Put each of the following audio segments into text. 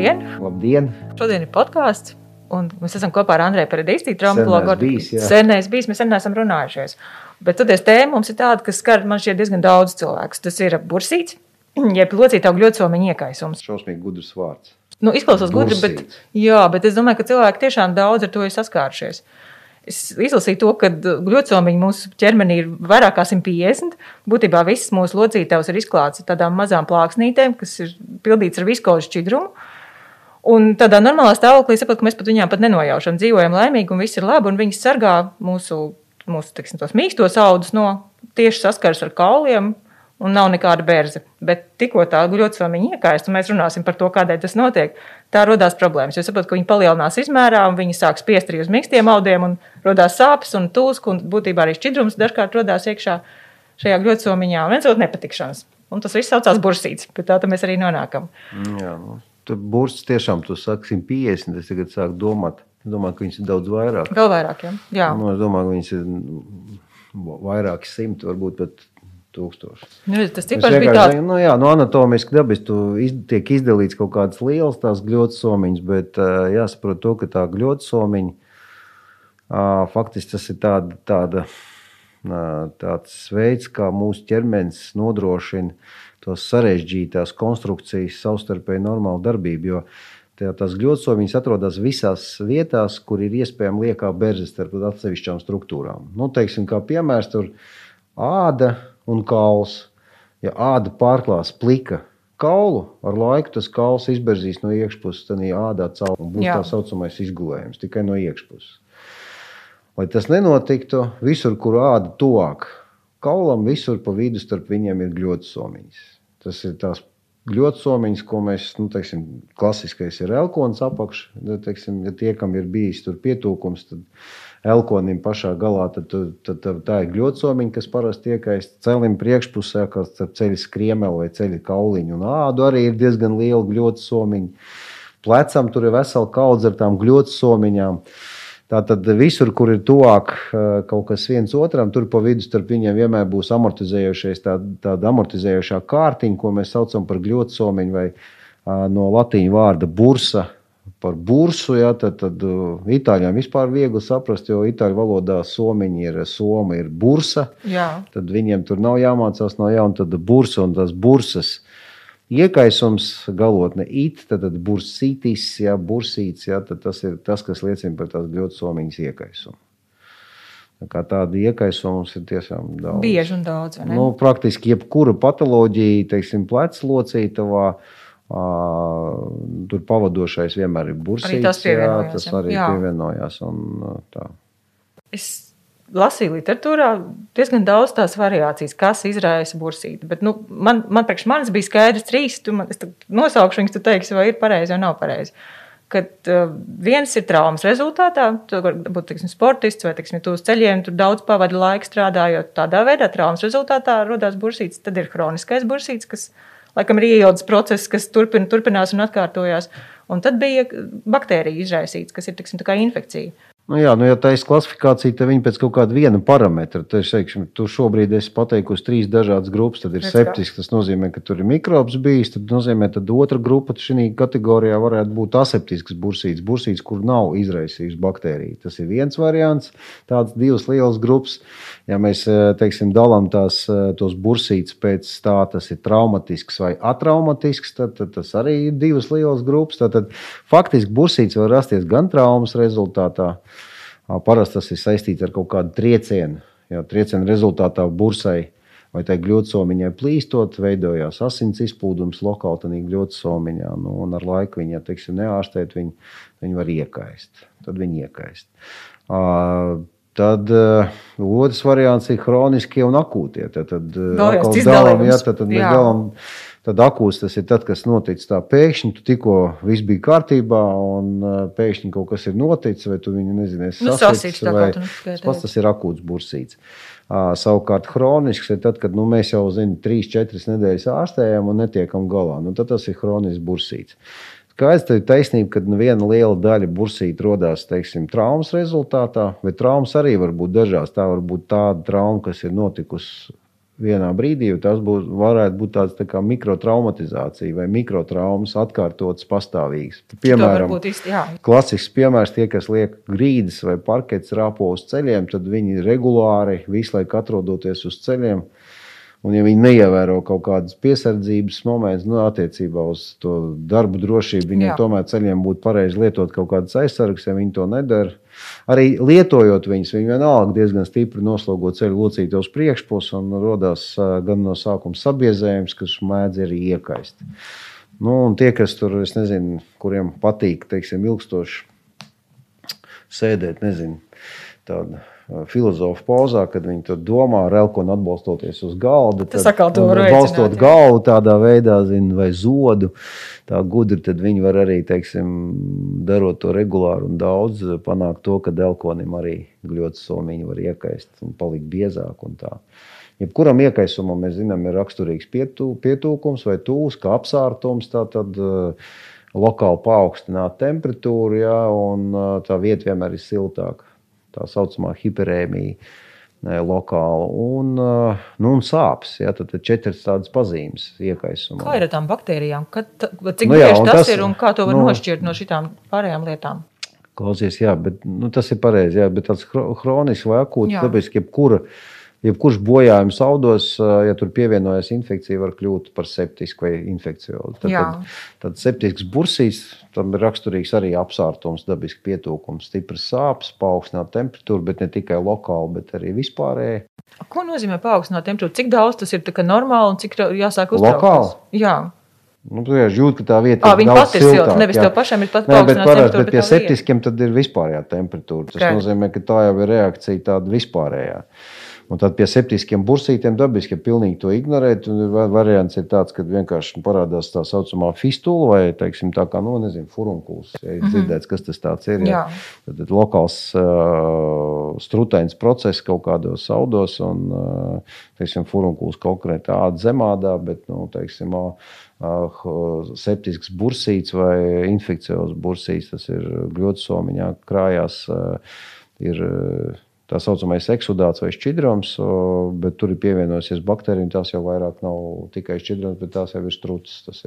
Labdien! Labdien! Šodien ir podkāsts, un mēs esam kopā ar Andreju Paradīstīnu, traumatologu. Senais bijis, mēs sen neesam runājušies. Bet toties tēma mums ir tāda, kas skar man šķiet diezgan daudz cilvēkus. Tas ir bursīts, jeb locīta augļotsomiņa iekaisums. Šausmīgi gudrs vārds. Nu, izklausās gudri, bet, jā, bet es domāju, ka cilvēki tiešām daudz ar to ir saskārušies. Es izlasīju to, ka glucomiņi mūsu ķermenī ir vairāk kā 150. Būtībā visas mūsu locītavas ir izklāts ar tādām mazām plāksnītēm, kas ir pildīts ar viskozu šķidrumu. Un tādā normālā stāvoklī saprotu, ka mēs pat viņām pat nenojaušam, dzīvojam laimīgi un viss ir labi. Viņas sargā mūsu, mūsu teksim, tos mīkstos audus no tieši saskares ar kauliem. Un nav nekāda bērza. Bet tikko tā glucomiņa iekaist, un mēs runāsim par to, kādēļ tas notiek, tā radās problēmas. Jo saprotu, ka viņi palielinās izmērā, un viņi sāk spiest arī uz mīkstiem audiem, un radās sāpes un tūsk, un būtībā arī šķidrums dažkārt radās iekšā šajā glucomiņā, un viens otru nepatikšanas. Un tas viss saucās bursīts, pie tā mēs arī nonākam. Jā, nu, tur burts tiešām, tu saki 150, es tagad sāku domāt. Domāju, ka viņas ir daudz vairāk. Vēl vairāk, ja? jā. Nu, es domāju, ka viņas ir nu, vairāki simti, varbūt pat tūkstoši. Nu, tas cipars bija tāds. Nu, jā, no anatomiski dabas tu iz, tiek izdalīts kaut kādas lielas tās gļotisomiņas, bet uh, jāsaprot to, ka tā gļotisomiņa uh, faktiski tas ir tāda, tāda, uh, tāds veids, kā mūsu ķermenis nodrošina tos sarežģītās konstrukcijas savstarpēji normālu darbību. Jo tā- tās gļotisomiņas atrodas visās vietās, kur ir iespējama liekā berze starp atsevišķām struktūrām. Nu, teiksim, kā piemērs, tur āda un kauls. Ja āda pārklās plika kaulu, ar laiku tas kauls izberzīs no iekšpuses, tad ādā caur un būs Jā. tā saucamais izgulējums tikai no iekšpuses. Lai tas nenotiktu, visur, kur āda tuvāk kaulam, visur pa vidu starp viņiem ir gļotisomiņas. Tas ir tās gļotisomiņas, ko mēs, nu, teiksim, klasiskais ir elkons apakš. Nu, Teiksim, ja tie, kam ir bijis tur pietūkums, tad elkonim pašā galā, tad, tu- tad, tad tā ir gļotisomiņa, kas parasti iekaist celim priekšpusē, kas starp ceļa skriemeli vai ceļa kauliņu. Un ādu arī ir diezgan liela gļotisomiņa. Plecam tur ir vesela kaudze ar tām gļotisomiņām. Tātad visur, kur ir tuvāk eh, kaut kas viens otram, tur pa vidu starp viņiem vienmēr būs amortizējošais, tā, tāda amortizējošā kārtiņa, ko mēs saucam par gļotisomiņu vai ā, no latīņu vārda bursa. Par bursu, ja, tad, tad uh, itāļiem vispār viegli saprast, jo itāļu valodā somiņi ir soma, ir bursa. Jā. Tad viņiem tur nav jāmācās no jauna, tad bursa un tas bursas iekaisums, galotne it, tad, tad bursītis, ja, bursīts, ja, tad tas ir tas, kas liecina par tās ļoti somiņas iekaisumu. Tā kā tāda iekaisuma mums ir tiešām daudz. Bieži un daudz. Nu, praktiski jebkura patoloģija, teiksim, plecs locītavā, tur pavadošais vienmēr ir bursīts. Arī tas pievienojās, jā, tas arī Jā. pievienojās. Un, tā. Es lasīju literatūrā diezgan daudz tās variācijas, kas izraisa bursīti. Bet, nu, man, man priekš manis bija skaidrs trīs. Tu man, es nosaukšu viņus, tu teiksi, vai ir pareizi vai nav pareizi. Kad uh, viens ir traumas rezultātā, tu vari būt teiksim, sportists vai teiksim, tu uz ceļiem tur daudz pavadi laiku strādājot. Tādā veidā traumas rezultātā radās bursīts. Tad ir hroniskais bursīts, kas laikam ir ieildes process, kas turpin, turpinās un atkārtojās. Un tad bija baktērija izraisīts, kas ir teiksim, infekcija. Nu, jā, nu, ja tā ir klasifikācija, tad viņi pēc kaut kāda viena parametra. Tad es teikšu, tu šobrīd esi pateikusi trīs dažādas grupas. Tad ir septisks, tas nozīmē, ka tur ir mikrobs bijis. Tad nozīmē, ka otra grupa šī kategorijā varētu būt aseptisks bursīts, bursīts, kur nav izraisījusi baktērija. Tas ir viens variants, tāds divas lielas grupas. Ja mēs eh, teiksim, dalām tās, eh, tos bursītus pēc tā, tas ir traumatisks vai atraumatisks, tad, tad tas arī ir divas lielas grupas. Tad, tad faktiski bursīts var rasties gan traumas rezultātā. Parasti tas ir saistīts ar kaut kādu triecienu. Jo trieciena rezultātā bursai vai tai gļotisomiņai plīstot, veidojās asins izplūdums lokāli tādā gļotisomiņā. Nu, un ar laiku viņa, teiksim, neārstēt, viņi, viņi var iekaist. Tad viņi iekaist. Ā, Tad uh, otrs variants ir chroniskie un akūtie. Tad, tad, uh, dalām, jā, tad, tad mēs Jā. Tad akūts tas ir tad, kas noticis tā pēkšņi. Tu tikko viss bija kārtībā, un uh, pēkšņi kaut kas ir noticis, vai tu viņu nezini, Nu, kā vai tas pats tas ir akūts bursīts. Savukārt, chronisks ir tad, kad nu, mēs jau zinām, 3-4 nedēļas ārstējam un netiekam galā. Nu, tad tas ir chronisks bursīts. Skaidrs, ka ir taisnība, ka nu viena liela daļa bursīta radās teiksim, traumas rezultātā, bet traumas arī var būt dažādas. Tā var būt tāda trauma, kas ir notikusi vienā brīdī, jo tas būs, varētu būt tāds tā kā mikrotraumatizācija vai mikrotraumas atkārtotas pastāvīgas. Piemēram, īsti, klasisks piemērs tie, kas liek grīdas vai parkets rāpo uz ceļiem, tad viņi regulāri visu laiku atrodoties uz ceļiem. Un, ja viņi neievēro kaut kādas piesardzības momentus, nu, attiecībā uz to darbu drošību, viņiem Jā. tomēr ceļiem būtu pareizi lietot kaut kādas aizsargas, ja viņi to nedara. Arī lietojot viņus, viņi vienalga diezgan stipri noslogo ceļu locīti uz priekšpusi un radās gan no sākuma sabiezējums, kas mēdz arī iekaist. Nu, tie, kas tur, es nezinu, kuriem patīk, teiksim, ilgstoši sēdēt, nezinu, tādu filozofu pozā, kad viņi tur domā, relkonu atbalstoties uz galda. Tas atkal to var balstot galvu tādā veidā, zin, vai zodu. Tā gudri, tad viņi var arī, teiksim, darot to regulāri un daudz, panākt to, ka elkonim arī gļots somiņi var iekaist un palikt biezāk un tā. Jebkuram iekaisumam, mēs zinām, ir raksturīgs pietū, pietūkums vai tūs, kā apsārtums, tā tad lokāli paaugstināt temperatūru, jā, un tā vieta vienmēr ir siltāka tā saucamā hiperēmija lokāla un, nu, un sāpes. Ja, tad ir četras tādas pazīmes iekaisumā. Kā ir ar tām baktērijām? Kad, cik nu, jā, tas, tas ir un kā to var nu, nošķirt no šitām pārējām lietām? Klausies, jā, bet nu, tas ir pareizi. Jā, bet tāds hronisks vai akūts, tāpēc, jebkura. Ja jebkurš bojājums audos, ja tur pievienojas infekcija, var kļūt par septisku vai infekciozu. Tad, tad, tad septisks bursīs, tam ir raksturīgs arī apsārtums, dabisks pietūkums, stipras sāpes, paaugstināta temperatūra, bet ne tikai lokāli, bet arī vispārēji. Ko nozīmē paaugstināt temperatūru? Cik daudz tas ir normāli un cik jāsāk uztraukties? Lokāli? Jā. Nu, tu jūt, ka tā vieta à, ir daudz siltāka. Nevis jā. tev pašam ir pat Nē, bet, parasti, bet pie septiskiem tad ir vispārējā temperatūra. Tas okay. nozīmē, ka tā jau ir reakcija tāda vispārējā. Uh, Un tad pie septiskiem bursītiem dabiski pilnīgi to ignorēt. Variants ir tāds, ka vienkārši parādās tā saucamā fistula vai, teiksim, tā kā, nu, nezinu, furunkuls. Ja ir mhm. dzirdēts, kas tas ir. Ja. Tad, tad lokāls uh, strutains process kaut kādos audos un, uh, teiksim, furunkuls konkrēti āda zemādā, bet, nu, teiksim, uh, septisks bursīts vai infekcijos bursīts, tas ir gļotisomiņā krājās. Uh, ir, uh, tā saucamais eksudāts vai šķidrums, bet tur ir pievienojusies baktērija. Tās jau vairāk nav tikai šķidrums, bet tās jau ir strucis.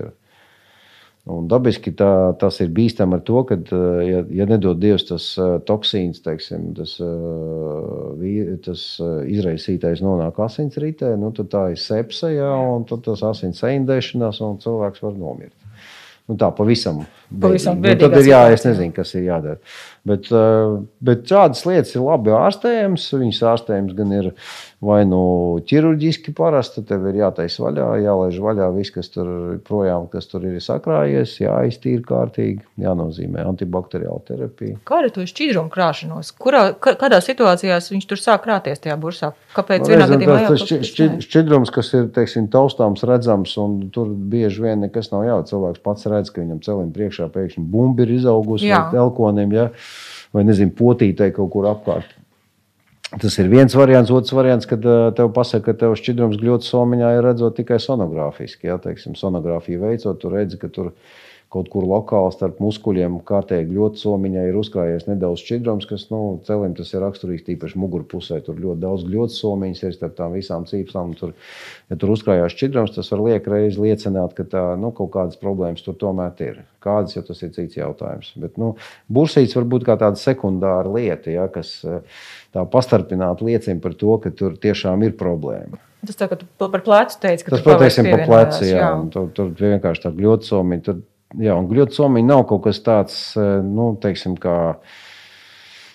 Un dabiski tā, tas ir bīstami ar to, ka, ja, ja nedod Dievs tas toksīns, teiksim, tas, tas izraisītais nonāk asinsritē, nu, tad tā ir sepse, jā, un tas asins eindēšanās, un cilvēks var nomirt. Nu, tā pavisam. pavisam nu, tad ir jā, es nezinu, kas ir jādara. Bet, eh, bet šādas lietas ir labi ārstējamas. Viņas ārstējums gan ir vai nu ķirurģiski parasti, tev ir jātaisa vaļā, jālaiž vaļā viss, kas tur projām, kas tur ir sakrājies, jāiztīra kārtīgi, jānozīmē antibakteriāla terapija. Kā ar to šķidrumu krāšanos? Kurā, kādā situācijā viņš tur sāk krāties tajā bursā? Kāpēc nu, vienā gadījumā tas šķi, šķi, šķidrums, kas ir, teiksim, taustāms, redzams, un tur bieži vien nekas nav jāveic. Cilvēks pats redz, ka viņam celim priekšā pēkšņi bumbi ir izaugusi vai elkoniem. Ja? vai nezinu, potītai kaut kur apkārt. Tas ir viens variants. Otrs variants, kad tev pasaka, ka tev šķidrums gļotas somiņā ir redzot tikai sonogrāfiski. Ja, teiksim, sonogrāfiju veicot, tu redzi, ka tur ir kaut kur lokāli starp muskuļiem kārtīgi ļoti somiņā ir uzkrājies nedaudz šķidrums, kas nu, celim tas ir raksturīgs tīpaši mugurpusē. Tur ļoti daudz ļoti somiņas ir starp tām visām cīpslām. Tur, ja tur uzkrājās šķidrums, tas var liek reiz liecināt, ka tā, nu, kaut kādas problēmas tur tomēr ir. Kādas, jo tas ir cits jautājums. Bet, nu, bursīts var būt kā tāda sekundāra lieta, ja, kas tā pastarpināti liecina par to, ka tur tiešām ir problēma. Tas tā, ka tu par plecu teici, ka tas, protams, ir par plecu. Jā, jā. Tur, tur vienkārši tā ļoti somiņa. Tur Jā, un gļots somiņa nav kaut kas tāds, eh, nu, teiksim, kā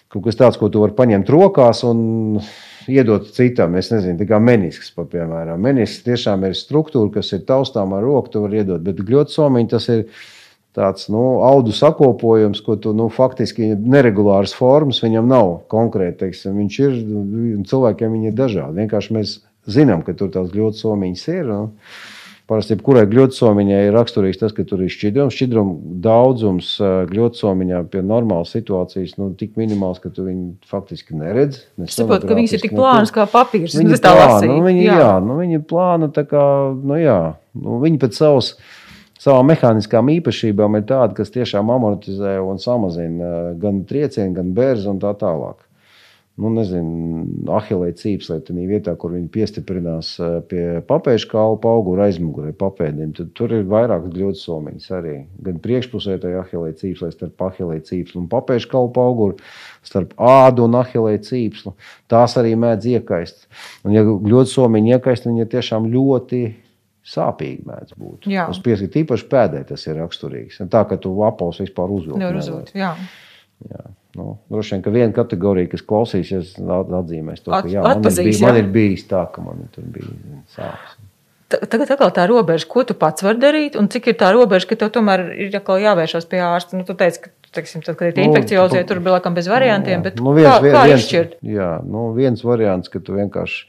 kaut kas tāds, ko tu vari paņemt rokās un iedot citam. Es nezinu, kā menisks, pa, piemēram. Menisks tiešām ir struktūra, kas ir taustām ar roku, tu vari iedot, bet gļots somiņa tas ir tāds nu, audu sakopojums, ko tu nu, faktiski neregulārs formas viņam nav konkrēti. Teiksim, viņš ir, cilvēkiem viņi ir dažādi. Vienkārši mēs zinām, ka tur tās ļoti somiņas ir. Nu, Parasti jebkurai gļotisomiņai ir raksturīgs tas, ka tur ir šķidrums. Šķidruma daudzums gļotisomiņā pie normālas situācijas nu, tik minimāls, ka tu viņu faktiski neredzi. Es saprotu, ka viņas ir tik plānas kā papīrs. Viņi, plāna, nu, viņi, jā. Jā, nu, viņi plāna tā kā, nu jā, nu, viņi pēc savas savām mehāniskām īpašībām ir tāda, kas tiešām amortizē un samazina gan triecienu, gan bērnu un tā tālāk. Nu, nezinu, ahilē cīpslē, tādā vietā, kur viņi piestiprinās eh, pie papēža kalpa augura aizmugurē papēdim, tad tur ir vairāk ļoti somiņas arī. Gan priekšpusē tajā ahilē cīpslē, starp ahilē cīpslu un papēža kalpa auguru, starp ādu un ahilē cīpslu. Tās arī mēdz iekaist. Un, ja ļoti somiņi iekaist, viņi tiešām ļoti sāpīgi mēdz būt. Jā. Uz pieskatu īpaši pēdē tas ir raksturīgs. Tā, ka tu apels vispār uzvilkt. Nevar uzvilkt, jā. Jā. Nu, droši vien, ka viena kategorija, kas klausīsies, atzīmēs to, ka jā, man, ir bijis, jā. man ir bijis tā, ka man tur bija sāpes. Ta- Tagad atkal tā robeža, ko tu pats vari darīt, un cik ir tā robeža, ka tev tomēr ir jāvēršas pie ārsta. Nu, tu teici, ka, teiksim, tad, kad ir tie Nu, tur bija laikam bez variantiem, bet Nu, kā, viens, kā viens, izšķirt? jā, nu, viens variants, ka tu vienkārši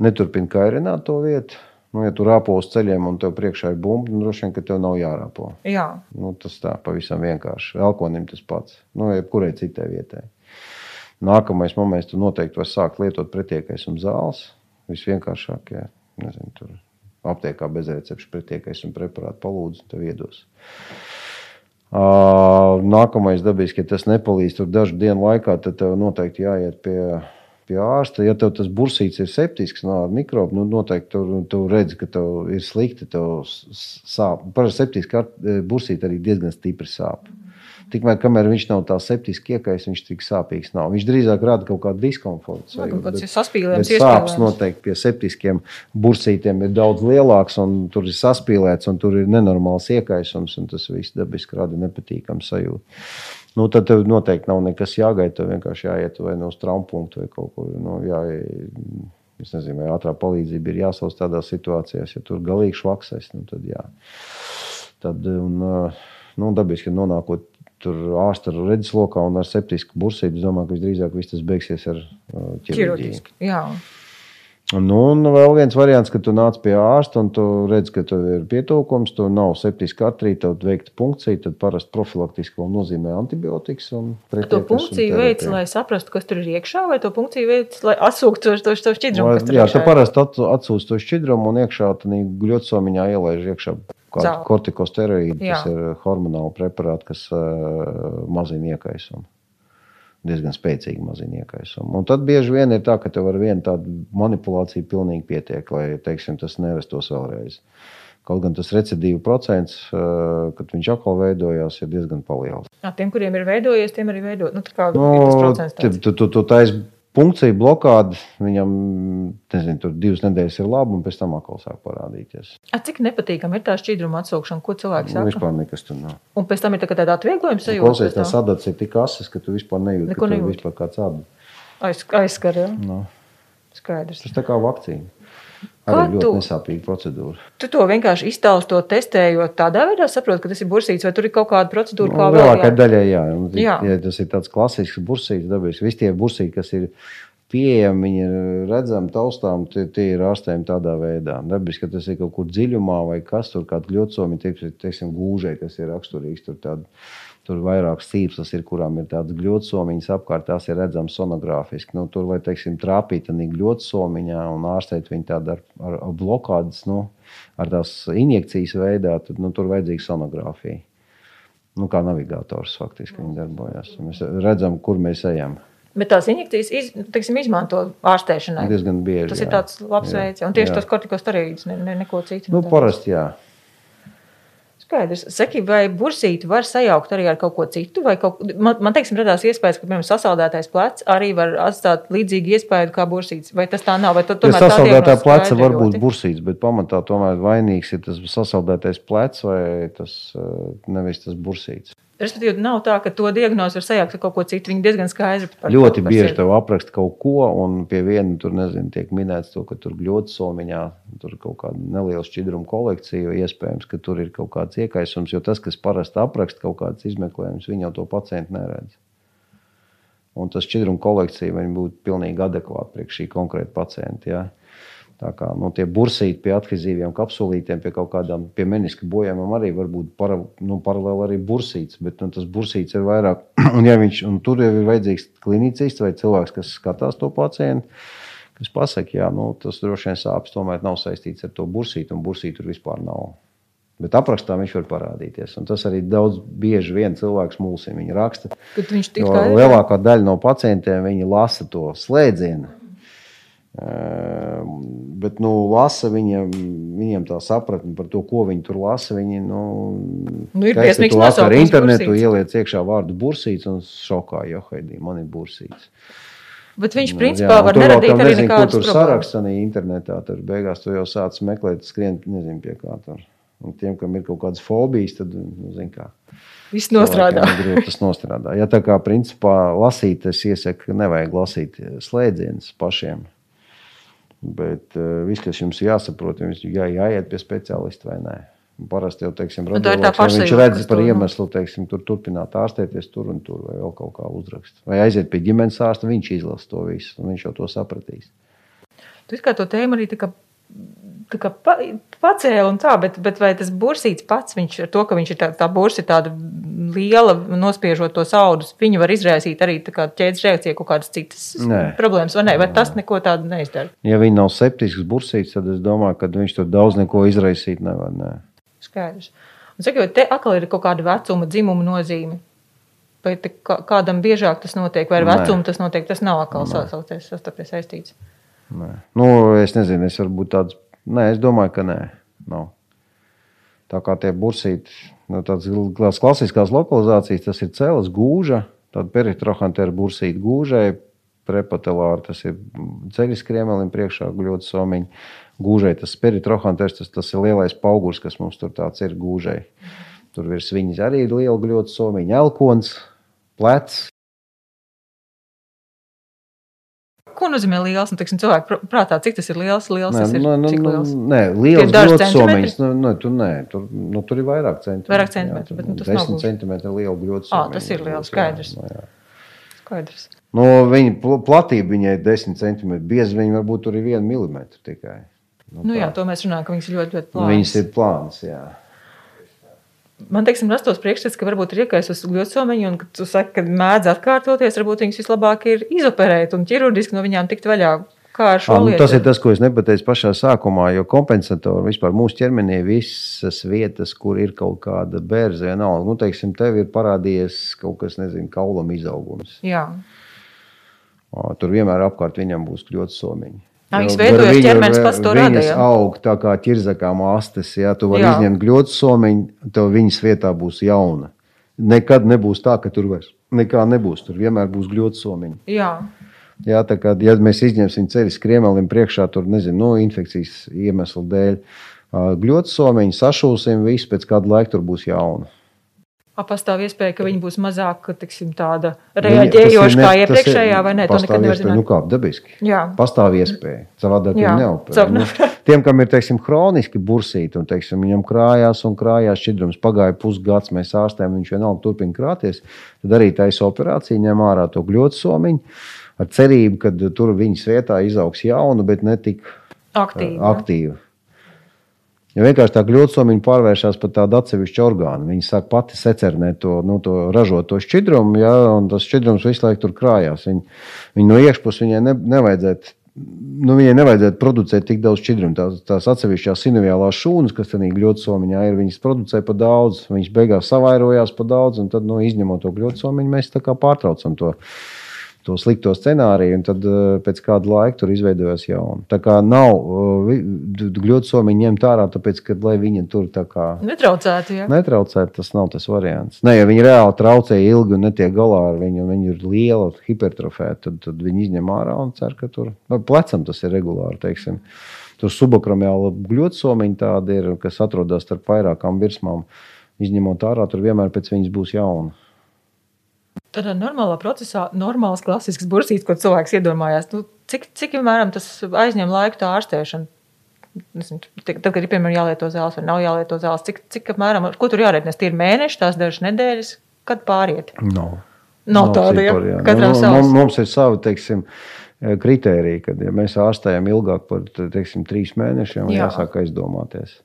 neturpini kairināt to vietu. Nu, ja tu rāpo uz ceļiem un tev priekšā ir bumba, nu, droši vien, ka tev nav jārāpo. Jā, Nu, tas tā pavisam vienkārši. Elkonim tas pats. Nu, jebkurai citai vietai. Nākamais moments, tu noteikti vari sākt lietot pretiekaisuma zāles. Visvienkāršākie, nezinu, tur aptiekā bez recepšu pretiekaisuma preparātu palūdzu, tev iedos. Nākamais dabiski, ja tas nepalīdz tur dažu dienu laikā, tad tev noteikti jāiet pie, pie ārsta. Ja tev tas bursīts ir septisks, no ar mikrobu, nu noteikti tur tu redzi, ka tev ir slikti, tev sāp. Parasti septiski bursīt arī diezgan stipri sāp. Tikmēr, kamēr viņš nav tā septiski iekais, viņš tik sāpīgs nav. Viņš drīzāk rada kaut kādu diskomfortu. Nu, kaut kāds ir saspīlējums, Sāpes noteikti pie septiskiem bursītiem ir daudz lielāks, un tur ir saspīlēts, un tur ir nenormāls iekaisums, un tas viss dabiski rada nepatīkamu sajūtu. Nu, tad tev noteikti nav nekas jāgaida. Tev vienkārši jāiet vai no traumas vai kaut kur. Nu, jā, es nezinu, vai ātrā palīdzība ir jāsauc tādās situācijās, ja tur galīgi švaksēs. Nu, tad, jā. tad, un, nu, dabiski, ka nonākot tur ārsta redzeslokā un ar septisku bursīti, es domāju, ka visdrīzāk viss tas beigsies ar ā, ķirurģiju. ķirurģiski. Jā, Nu, un vēl viens variants, ka tu nāc pie ārsta un tu redz, ka tev ir pietūkums, tu nav septiska artrīta, tev veikta punkcija, tad parasti profilaktiski vēl nozīmē antibiotikas. un to funkciju veids, lai saprastu, kas tur ir iekšā, vai to funkciju veids, lai atsūktu to, to, to šķidrumu, Vai- Jā, tu parasti at- atsūsti to šķidrumu un iekšā tādā gļotisomiņā ielaiž iekšā kādu kortikosteroīdu, kas ir hormonāli preparāti, kas uh, mazina iekaisumu. Diezgan spēcīgi mazina iekaisumu. Un tad bieži vien ir tā, ka tev ar vienu tādu manipulāciju pilnīgi pietiek, lai teiksim, tas nerastos vēlreiz. Kaut gan tas recidīvu procents, uh, kad viņš atkal veidojās, ir diezgan liels. Tiem, kuriem ir veidojies, tiem arī veidot. Nu, tā kā Nu, ir tas procents tu, tāds. tu, tu, tu taisi punkciju blokādi, viņam nezinu, tur divas nedēļas ir labi, un pēc tam atkal sāk parādīties. A, cik nepatīkami ir tā šķidruma atsaukšana, ko cilvēks Nu, saka? vispār nekas tur nav. Un pēc tam ir tā, tāda atvieglojuma sajūta. Klausies, tā tam? sadarbs ir tik asas, ka tu vispār nejūti, ka nejūti. vispār kāds. Aiz, aizskar, jā. Nu, Skaidrs. tas tā kā vakcīna. Kā Arī ļoti tu- nesāpīga procedūra. Tu to vienkārši iztausti, to testējot tādā veidā, saproti, ka tas ir bursīts, vai tur ir kaut kāda procedūra, kā Nu, vēl. lielākai daļai, jā. Un, Jā. ja tas ir tāds klasisks bursīts, dabīgs. Visi tie bursīti, kas ir pieejami, viņi ir redzami, taustām, tie, tie ir ārstējami tādā veidā. Dabiski, ka tas ir kaut kur dziļumā vai kas tur, kāda ļotsomi, teiksim, teiksim gūžai, kas ir raksturīgs. Tur, tād, tur vairākas cīpslas ir, kurām ir tādas gļotsomiņas apkārt, tās ir redzamas sonogrāfiski. Nu, tur vai, teiksim, trāpīt tādā gļotsomiņā un ārstēt viņu tādu ar, ar, ar blokādes, nu, ar tās injekcijas veidā, tad nu, tur vajadzīga sonogrāfija. Nu, kā navigators faktiski viņi darbojas. Mēs redzam, kur mēs ejam. Bet tās injekcijas iz, teiksim, izmanto ārstēšanai. Diezgan bieži. Tas jā. ir tāds labs Jā, veids. Un tieši jā. tas kortikosteroīds, ne, ne, neko citu. Nu, parasti jā. Skaidrs. Saki, vai bursīti var sajaukt arī ar kaut ko citu? Kaut... Man, man teiksim, radās iespējas, ka, piemēram, sasaldētais plecs arī var atstāt līdzīgu iespēju kā bursītis. Vai tas tā nav? Vai Ja tomēr tā sasaldētā pleca var būt ļoti? bursīts, bet pamatā tomēr vainīgs ir tas sasaldētais plecs vai tas eh, nevis tas bursīts. Respektīvi, nav tā, ka to diagnozi var sajaukt ar kaut ko citu. Viņi diezgan skaidri par Ļoti par bieži tev apraksta kaut ko, un pie viena tur nezinu, tiek minēts, to, ka tur ļoti somiņā tur kaut kāda neliela šķidruma kolekcija. Iespējams, ka tur ir kaut kāds iekaisums, jo tas, kas parasti apraksta kaut kādas izmeklējumus, viņi jau to pacientu neredz. Un tas šķidruma kolekcija būtu pilnīgi adekvāta priekš šī konkrēta pacienta. Ja? Tā kā nu, tie bursīti pie adhezīviem kapsulītiem, pie kaut kādām pie meniska bojājumiem arī var būt para, nu, paralēli arī bursīts. Bet nu, tas bursīts ir vairāk. Un, ja viņš, un tur jau ir vajadzīgs klinicists vai cilvēks, kas skatās to pacientu, kas pasakā, ka nu, tas droši vien sāpes tomēr nav saistīts ar to bursītu, un bursītu tur vispār nav. Bet aprakstā viņš var parādīties. Un tas arī daudz bieži vien cilvēks mulsina. Viņa raksta, Kad viņš tik jo kā ir. lielākā daļa no pacientiem viņi lasa to slēdzienu. Bet, nu, lasa viņiem, viņiem tā sapratne par to, ko viņi tur lasa. Viņi, nu, Nu, ir to lasa ar nosaukums internetu, ieliec iekšā vārdu bursīts un šokā, jo haidī, man ir bursīts. Bet viņš Nu, principā un var neradīt arī nezinu, nekādas tur sarakstā internetā. Tur beigās tu jau sāc meklēt, skrien, nezinu, pie kā tur. Un tiem, kam ir kaut kādas fobijas, tad, nu, zin kā. Viss nostrādā. ir Tas nostrādā. Ja tā kā principā lasīt, es iesaku, ka nevajag lasīt slēdzienus pašiem. Bet uh, viss, kas jums ir jāsaprot, jums jā, jāiet pie speciālista vai nē. Parasti jau teiksim, Nu, tā ir tā ja viņš redz par to, iemeslu, teiksim, tur turpināt ārstēties tur un tur, vai vēl kaut kā uzrakst. Vai aiziet pie ģimenes ārsta, viņš izlasa to visu, un viņš jau to sapratīs. Tu kā to tēmu arī kā, pa, pacēla un tā, bet, bet vai tas bursīts pats, viņš ar to, ka viņš ir tā, tā bursa tāda liela, nospiežot tos audus, viņu var izraisīt arī ķēdes reakcija kaut kādas citas Nē. problēmas, vai ne? Vai tas neko tādu neizdara? Ja viņi nav septisks bursīts, tad es domāju, ka viņš tur daudz neko izraisīt nevar. Nē. Skaidrs. Un vai te atkal ir kaut kāda vecuma, dzimuma nozīme? Vai kādam biežāk tas notiek, vai ar Nē. vecumu tas notiek? Tas nav atkal sasaucies, sastāpties saistīts. Nē. Nu, es nezinu, es varu būt tāds. Nē, es domāju, ka nē. Nav. Tā kā tie bursīti, nu, tādas klasiskās lokalizācijas, tas ir cēlis gūža, tāda peritrohantēra bursīta gūžai, prepatelāra, tas ir ceļš kriemelim priekšā guļot somiņu. Gūžai tas peritrohantērs, tas, tas ir lielais paugurs, kas mums tur tāds ir gūžai. Tur virs viņas arī ir liela guļot somiņa, elkons, plecs. Ko nozīmē liels? Nu, teiksim, cilvēku pr- prātā, cik tas ir liels? liels Nē, tas ir, nu, nu, cik nu, liels? nē, liels centimetri? Nu, nu, tur, nē, tur, nu, tur ir vairāk centimetru. Vairāk centimetru, bet, nu, tas nav 10 gluži. centimetri liela Ā, grozsomiņa. tas ir liels, skaidrs. Nu, jā. Skaidrs. nu, viņa pl- platība viņai ir 10 centimetri. Biezi viņa varbūt tur ir 1 mm tikai. Nu, Nu, tā. jā, to mēs runājam, ka viņas ir ļoti, ļoti Nu, plānas. Viņas ir plānas, jā. Man teiksim, rastos priekšstats, ka varbūt ir iekaisus gļosomeņi, un tu saki, ka mēdz atkārtoties, varbūt viņas vislabāk ir izoperēt un ķirurģiski no viņām tikt vaļā. Ā, nu, tas ir tas, ko es nepateicu pašā sākumā, jo kompensatori vispār mūsu ķermenī visas vietas, kur ir kaut kāda bērza, vienalga, nu, teiksim, tev ir parādījies kaut kas, nezinu, kaulam izaugums. Jā, Tur vienmēr apkārt viņam būs ļoti somiņi. Ā, viņas veidojas, ķermenis pats to rada, Viņas jā? aug tā kā ķirzakām astes. Ja tu vari Jā. izņemt ļoti somiņu, tev viņas vietā būs jauna. Nekad nebūs tā, ka tur vairs nekā nebūs. Tur vienmēr būs ļoti somiņi. jā. Jā, tā kā ja mēs izņemsim ceļu skriemelim priekšā, tur nezinu, no infekcijas iemeslu dēļ. Gļots somiņu, sašūsim, viss pēc kāda laika tur būs jauna. Pastāv iespēja, ka viņi būs mazāk tiksim, tāda Viņa- reaģējoša tas kā ne- tas iepriekšējā, vai ne? To pastāv nekad nevar Nu, zināt. kā dabiski. Jā. Pastāv iespēja. Savādāk Jā, viņa neoperē. Nu, tiem, kam ir teiksim, hroniski bursīti, un teiksim, viņam krājās un krājās šķidrums, pagāja pusgads, mēs ārstējam, viņš vienalga turpina krāties, tad arī taisa operācija, ņem ārā to gļotu somiņu, ar cerību, ka tur viņas vietā izaugs jaunu, bet ne tik Aktīvi. jā. aktīvu. Ja vienkārši tā gļotisomiņa pārvēršas par tādu atsevišķu orgānu, viņa sāk pati secernēt to, nu, to ražot to šķidrumu, ja, un tas šķidrums visu laiku tur krājās. Viņa, viņa no iekšpuses viņai ne, nevajadzētu. Nu, viņai nevajadzētu producēt tik daudz šķidrumu. Tās, tās atsevišķās sinoviālās šūnas, kas tādā gļotisomiņā ir, viņas producē par daudz. Viņas beigās savairojās par daudz, un tad, nu, izņemot to gļotisomiņu, mēs tā kā pārtraucam to to slikto scenāriju, un tad uh, pēc kāda laika tur izveidojās jauna. Tā kā nav uh, gļotu somiņu ņemt ārā, tāpēc, ka, lai viņi tur tā kā Netraucētu, jā. netraucētu, tas nav tas variants. Nē, ja viņi reāli traucē ilgi un netiek galā ar viņu, un viņi ir liela, hipertrofēta, tad, tad viņi izņem ārā un cer, ka tur vai plecam tas ir regulāri. Teiksim. Tur subakramiāla gļotsomiņa tāda ir, kas atrodas starp vairākām virsmām. Izņemot ārā, tur vienmēr pēc viņas būs jauna. Tādā normālā procesā, normāls klasisks bursīts, ko cilvēks iedomājās. Nu, cik, cik piemēram, tas aizņem laiku tā ārstēšana? Nezinu, Tad, kad ir piemēram jālieto zāles vai nav jālieto zāles, cik, cik apmēram, ko tur jārēķinās? Tie ir mēneši, tās dažas nedēļas, kad pāriet. Nav. Nav tāda, ja? cipari, jā. Katram Nu, savs. mums, mums ir savi teiksim, kritēriji, kad ja mēs ārstējam ilgāk par teiksim, trīs mēnešiem, Jā. jāsāk aizdomāties.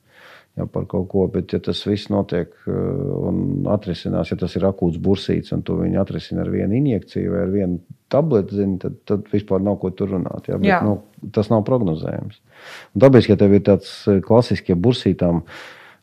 Jā, par kaut ko, bet, ja tas viss notiek uh, un atrisinās, ja tas ir akūts bursīts, un to viņi atrisina ar vienu injekciju vai ar vienu tableti, zini, tad, tad vispār nav ko tur runāt. Jā, bet, Jā. nu, tas nav prognozējams. Un tāpēc, ja tev ir tāds eh, klasisks, ja bursītām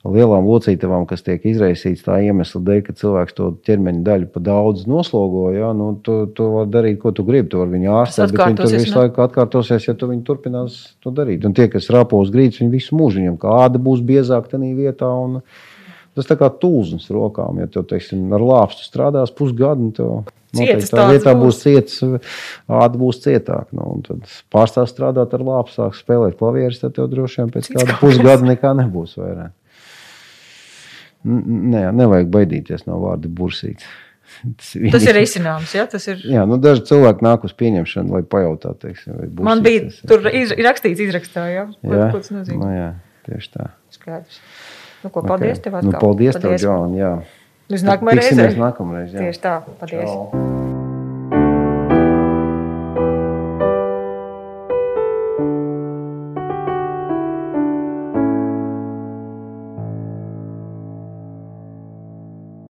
lielām locītavām, kas tiek izraisīts tā iemesla dēļ, ka cilvēks to ķermeņa daļu pa daudz noslogo. Ja, nu, tu, tu vari darīt, ko tu gribi. Tu vari viņu ārstēt, bet viņi tur visu laiku atkārtosies, ja tu viņu turpinās to darīt. Un tie, kas rāpo uz grīdas, viņi visu mūžu viņam kā āda būs biezāka tajā vietā. Un, tas tā kā tūzums rokām, ja tu teiksim, ar lāpstu strādās pusgadu. Noteikti, tā vietā būs ciets, āda būs cietāka. Nu, tad pārstās strādāt ar lāpu, sāk spēlēt klavierus, tad tev droši vien pēc kāda pusgada nekā nebūs vairāk. Nē, nevajag baidīties no vārda bursīts. Tas, tas ir izcināms. Ja? Tas ir... Jā, nu, daži cilvēki nāk uz pieņemšanu, lai pajautātu, vai bursīts. Man bija tas, tur iz, rakstīts, izrakstā, ja? ko, jā, ko tas nozīmē. Nu, jā, tieši tā. Skaidrs. Nu, ko, paldies okay. tev atkal. Nu, paldies, paldies tev, Džon, jā. Uz nākamā reize. nākamreiz, jā. Tieši tā, paldies. Čau.